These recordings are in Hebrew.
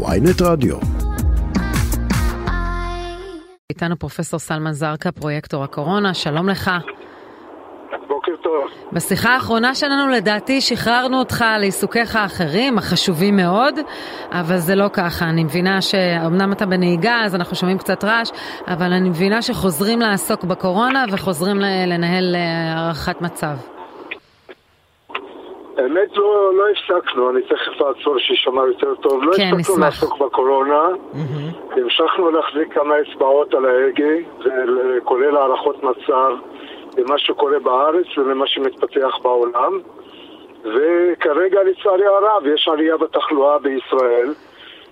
ויינט רדיו. איתנו פרופסור סלמן זרקא, פרויקטור הקורונה, שלום לך. בוקר טוב. בשיחה האחרונה שלנו לדעתי שחררנו אותך לעיסוקיך האחרים, החשובים מאוד, אבל זה לא ככה. אני מבינה שאומנם אתה בנהיגה, אז אנחנו שומעים קצת רעש, אבל אני מבינה שחוזרים לעסוק בקורונה וחוזרים לנהל אה, הערכת מצב. האמת לא, לא הפסקנו, אני תכף אעצור שישמע יותר טוב. לא כן, הפסקנו נשמח. לעסוק בקורונה, המשכנו להחזיק כמה אצבעות על ההגה, ול- כולל הערכות מצב למה שקורה בארץ ולמה שמתפתח בעולם. וכרגע לצערי הרב יש עלייה בתחלואה בישראל,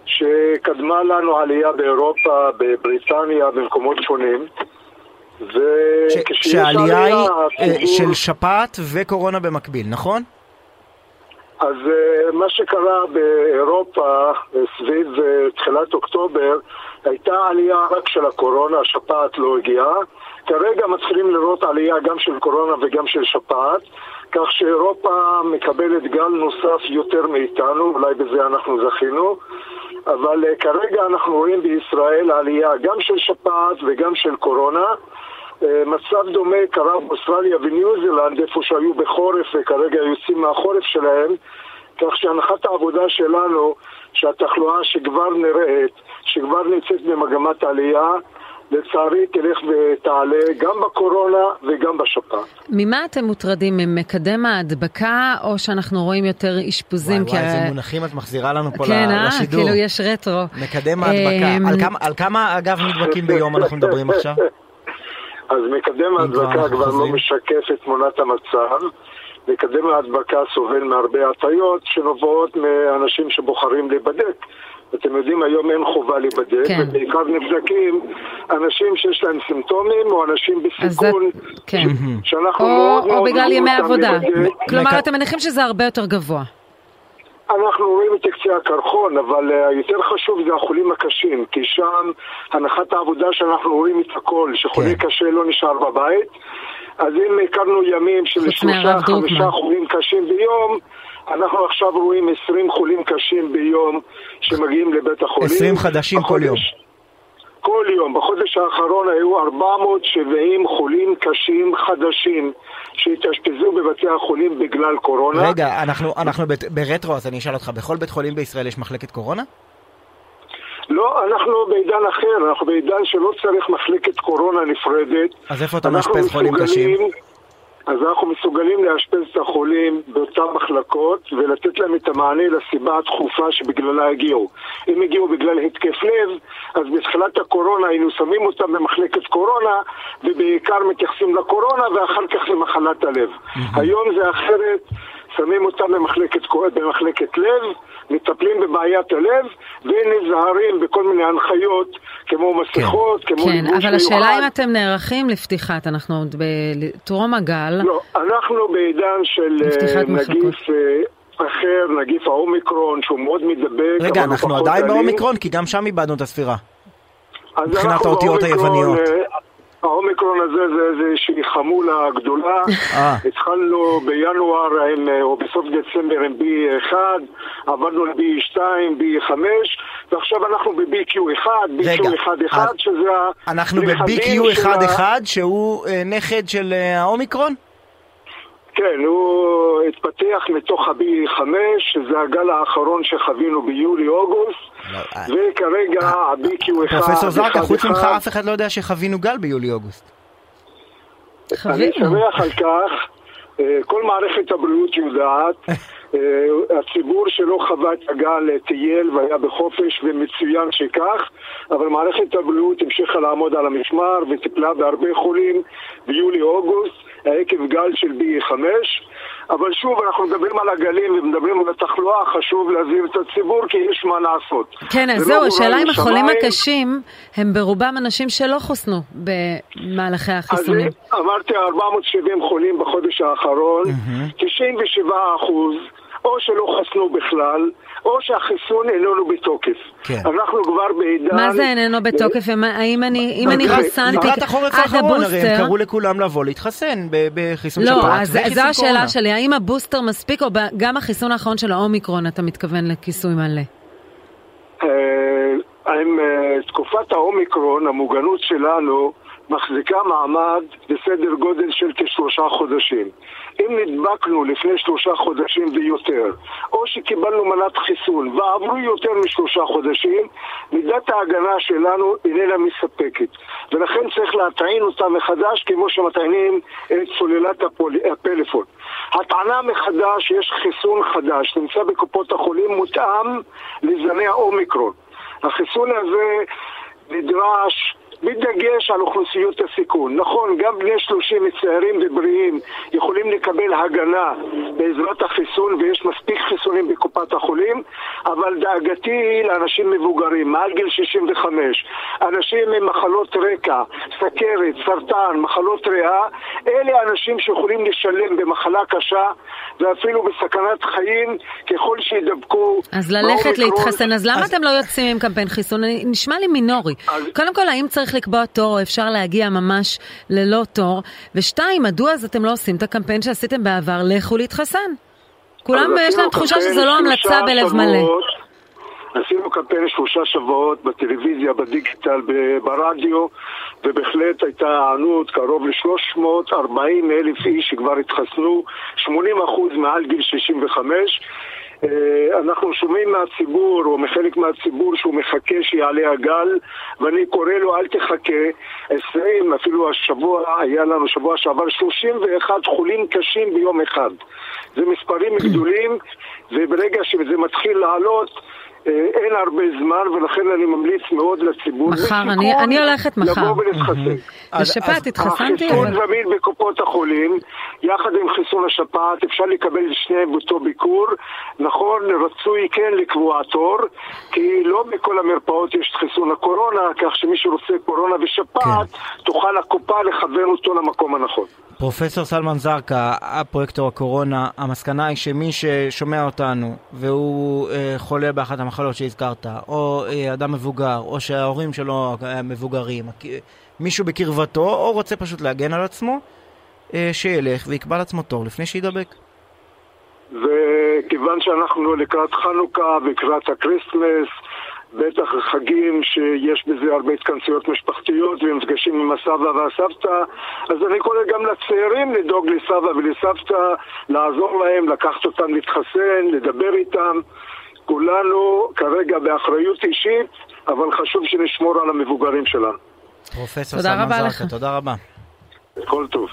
שקדמה לנו עלייה באירופה, בבריטניה, במקומות שונים. ש- שהעלייה היא אה, הציבור- של שפעת וקורונה במקביל, נכון? אז אה, מה שקרה באירופה אה, סביב אה, תחילת אוקטובר הייתה עלייה רק של הקורונה, השפעת לא הגיעה. כרגע מתחילים לראות עלייה גם של קורונה וגם של שפעת, כך שאירופה מקבלת גל נוסף יותר מאיתנו, אולי בזה אנחנו זכינו. אבל כרגע אנחנו רואים בישראל עלייה גם של שפעת וגם של קורונה. אה, מצב דומה קרה באוסטרליה וניו זילנד, איפה שהיו בחורף וכרגע יוצאים מהחורף שלהם, כך שהנחת העבודה שלנו שהתחלואה שכבר נראית, שכבר נמצאת במגמת עלייה, לצערי תלך ותעלה גם בקורונה וגם בשפעת. ממה אתם מוטרדים, ממקדם ההדבקה, או שאנחנו רואים יותר אשפוזים? וואי וואי, כי- איזה מונחים את מחזירה לנו פה כן, ל- אה? לשידור. כאילו יש רטרו. מקדם ההדבקה. אמ, על כמה- על כמה, אגב, נדבקים ביום אנחנו מדברים עכשיו? אז מקדם ההדבקה כבר לא. משקף את תמונת המצב. מקדם ההדבקה סובל מהרבה הטיות שנובעות מאנשים שבוחרים להיבדק. אתם יודעים, היום אין חובה להיבדק, כן. ובעיקר נבדקים אנשים שיש להם סימפטומים או אנשים אז בסיכון, זה- כן. שאנחנו או, מאוד או מאוד בגלל רואים ימי עבודה. להיבדק. כלומר, אתם מניחים שזה הרבה יותר גבוה. אנחנו רואים את קצה הקרחון, אבל uh, יותר חשוב זה החולים הקשים, כי שם הנחת העבודה שאנחנו רואים את הכל, שחולה כן. קשה לא נשאר בבית. אז אם הכרנו ימים של שלושה, חמישה. חולים קשים ביום, אנחנו עכשיו רואים 20 חולים קשים ביום שמגיעים לבית החולים. 20 חדשים כל יום. כל יום. בחודש האחרון היו 470 חולים קשים חדשים שהתאשפזו בבתי החולים בגלל קורונה. רגע, אנחנו אנחנו בת- ברטרו, אז אני אשאל אותך, בכל בית חולים בישראל יש מחלקת קורונה? לא, אנחנו בעידן אחר, אנחנו בעידן שלא צריך מחלקת קורונה נפרדת. אז איפה אתה מאשפז חולים קשים? אז אנחנו מסוגלים לאשפז את החולים באותן מחלקות ולתת להם את המענה לסיבה הדחופה שבגללה הגיעו. אם הגיעו בגלל התקף לב, אז בתחילת הקורונה היינו שמים אותם במחלקת קורונה ובעיקר מתייחסים לקורונה ואחר כך למחלת הלב. היום זה אחרת, שמים אותם במחלקת, קור- במחלקת לב, מטפלים בבעיית הלב ונזהרים בכל מיני הנחיות כמו מסכות, כמו כן, לבוש אבל השאלה מיוחד. אם אתם נערכים לפתיחת, אנחנו עוד בטרום הגל. לא, אנחנו בעידן של אה, מחלקות. נגיף אה, אחר, נגיף האומיקרון, שהוא מאוד מדבק. רגע, אנחנו עדיין. באומיקרון, כי גם שם איבדנו את הספירה. מבחינת אנחנו האותיות היווניות. אה, האומיקרון הזה זה איזושהי חמולה גדולה. אה. התחלנו בינואר עם, אה, או בסוף דצמבר עם B1, עברנו ל-B2, B5, ועכשיו אנחנו ב-BQ1, רגע, BQ11, אז שזה ה... אנחנו נכדים של ה- ב-BQ11, שהוא אה, נכד של האומיקרון? כן, הוא התפתח מתוך ה-B5, שזה הגל האחרון שחווינו ביולי-אוגוסט, לא, אה, וכרגע ה-BQ1... פרופסור זרקא, אחד- חוץ ממך אחד. אף אחד לא יודע שחווינו גל ביולי-אוגוסט. אני. שמח על כך, אה, כל מערכת הבריאות יודעת, אה, הציבור שלא חווה את הגל אה, טייל והיה בחופש ומצוין שכך, אבל מערכת הבריאות המשיכה לעמוד על המשמר וטיפלה בהרבה חולים ביולי-אוגוסט עקב גל של B5, אבל שוב אנחנו מדברים על הגלים ומדברים על התחלואה, חשוב להזהיר את הציבור כי יש מה לעשות. כן, אז זה זהו, השאלה אם החולים. הקשים הם ברובם אנשים שלא חוסנו במהלכי החיסונים. אז אמרתי 470 חולים בחודש האחרון, 97 אחוז, או שלא חסנו בכלל, או שהחיסון איננו בתוקף. כן. אנחנו כבר בעידן... מה זה איננו בתוקף? האם אני אם אני לקראת- חוסנתי לקראת החורף עד האחרון, הרי הם הבוסטר... קראו לכולם לבוא להתחסן בחיסון לא, שפעת אז וחיסון זו השאלה. שלי, האם הבוסטר מספיק, או ב- גם החיסון האחרון של האומיקרון אתה מתכוון לכיסוי מלא? אה, עם uh, תקופת האומיקרון, המוגנות שלנו מחזיקה מעמד בסדר גודל של כשלושה חודשים. אם נדבקנו לפני שלושה חודשים ויותר, או שקיבלנו מנת חיסון ועברו יותר משלושה חודשים, מידת ההגנה שלנו איננה מספקת. ולכן צריך להטעין אותה מחדש כמו שמטעינים את סוללת הפול... הפלאפון. הטענה מחדש, יש חיסון חדש, נמצא בקופות החולים, מותאם לזני האומיקרון. החיסון הזה נדרש בדגש על אוכלוסיות הסיכון. נכון, גם בני 30 צעירים ובריאים יכולים לקבל הגנה בעזרת החיסון ויש מספיק חיסונים בקופת החולים, אבל דאגתי היא לאנשים מבוגרים, מעל גיל 65, אנשים עם מחלות רקע, סכרת, סרטן, מחלות ריאה, אלה אנשים שיכולים לשלם במחלה קשה ואפילו בסכנת חיים ככל שידבקו. אז ללכת להתחסן, אז למה אז... אתם לא יוצאים עם קמפיין חיסון? נשמע לי מינורי. אז... קודם כל, האם צריך לקבוע תור או אפשר להגיע ממש ללא תור? ושתיים, מדוע אז אתם לא עושים את הקמפיין שעשיתם בעבר, לכו להתחסן? כולם יש להם תחושה שזו לא המלצה בלב מלא. עשינו קמפיין שלושה שבועות בטלוויזיה, בדיגיטל, ברדיו, ובהחלט הייתה הענות קרוב ל-340 אלף איש שכבר התחסנו, 80 אחוז מעל גיל 65. אה, אנחנו שומעים מהציבור, או מחלק מהציבור, שהוא מחכה שיעלה הגל, ואני קורא לו, אל תחכה. 20, אפילו השבוע, היה לנו שבוע שעבר 31 חולים קשים ביום אחד. זה מספרים גדולים, וברגע שזה מתחיל לעלות, אין הרבה זמן, ולכן אני ממליץ מאוד לציבור. מחר, אני, אני הולכת מחר. לבוא ולהתחסן. לשפעת התחסנתי. החיסון זמין בקופות החולים, יחד עם חיסון השפעת, אפשר לקבל את שניהם באותו ביקור. נכון, רצוי כן לקבוע תור, כי לא בכל המרפאות יש את חיסון הקורונה, כך שמי שרוצה קורונה ושפעת, כן. תוכל הקופה לכוון אותו למקום הנכון. פרופסור סלמן זרקא, הפרויקטור הקורונה, המסקנה היא שמי ששומע אותנו והוא אה, חולה באחת המחלות שהזכרת, או אה, אדם מבוגר, או שההורים שלו מבוגרים, מישהו בקרבתו, או רוצה פשוט להגן על עצמו, אה, שילך ויקבע לעצמו תור לפני שידבק. וכיוון שאנחנו לקראת חנוכה ולקראת ה Christmas, בטח חגים שיש בזה הרבה התכנסויות משפחתיות ומפגשים עם הסבא והסבתא, אז אני קורא גם לצעירים לדאוג לסבא ולסבתא, לעזור להם, לקחת אותם להתחסן, לדבר איתם. כולנו כרגע באחריות אישית, אבל חשוב שנשמור על המבוגרים שלנו. פרופסור סלמן זרקה, תודה רבה. כל טוב.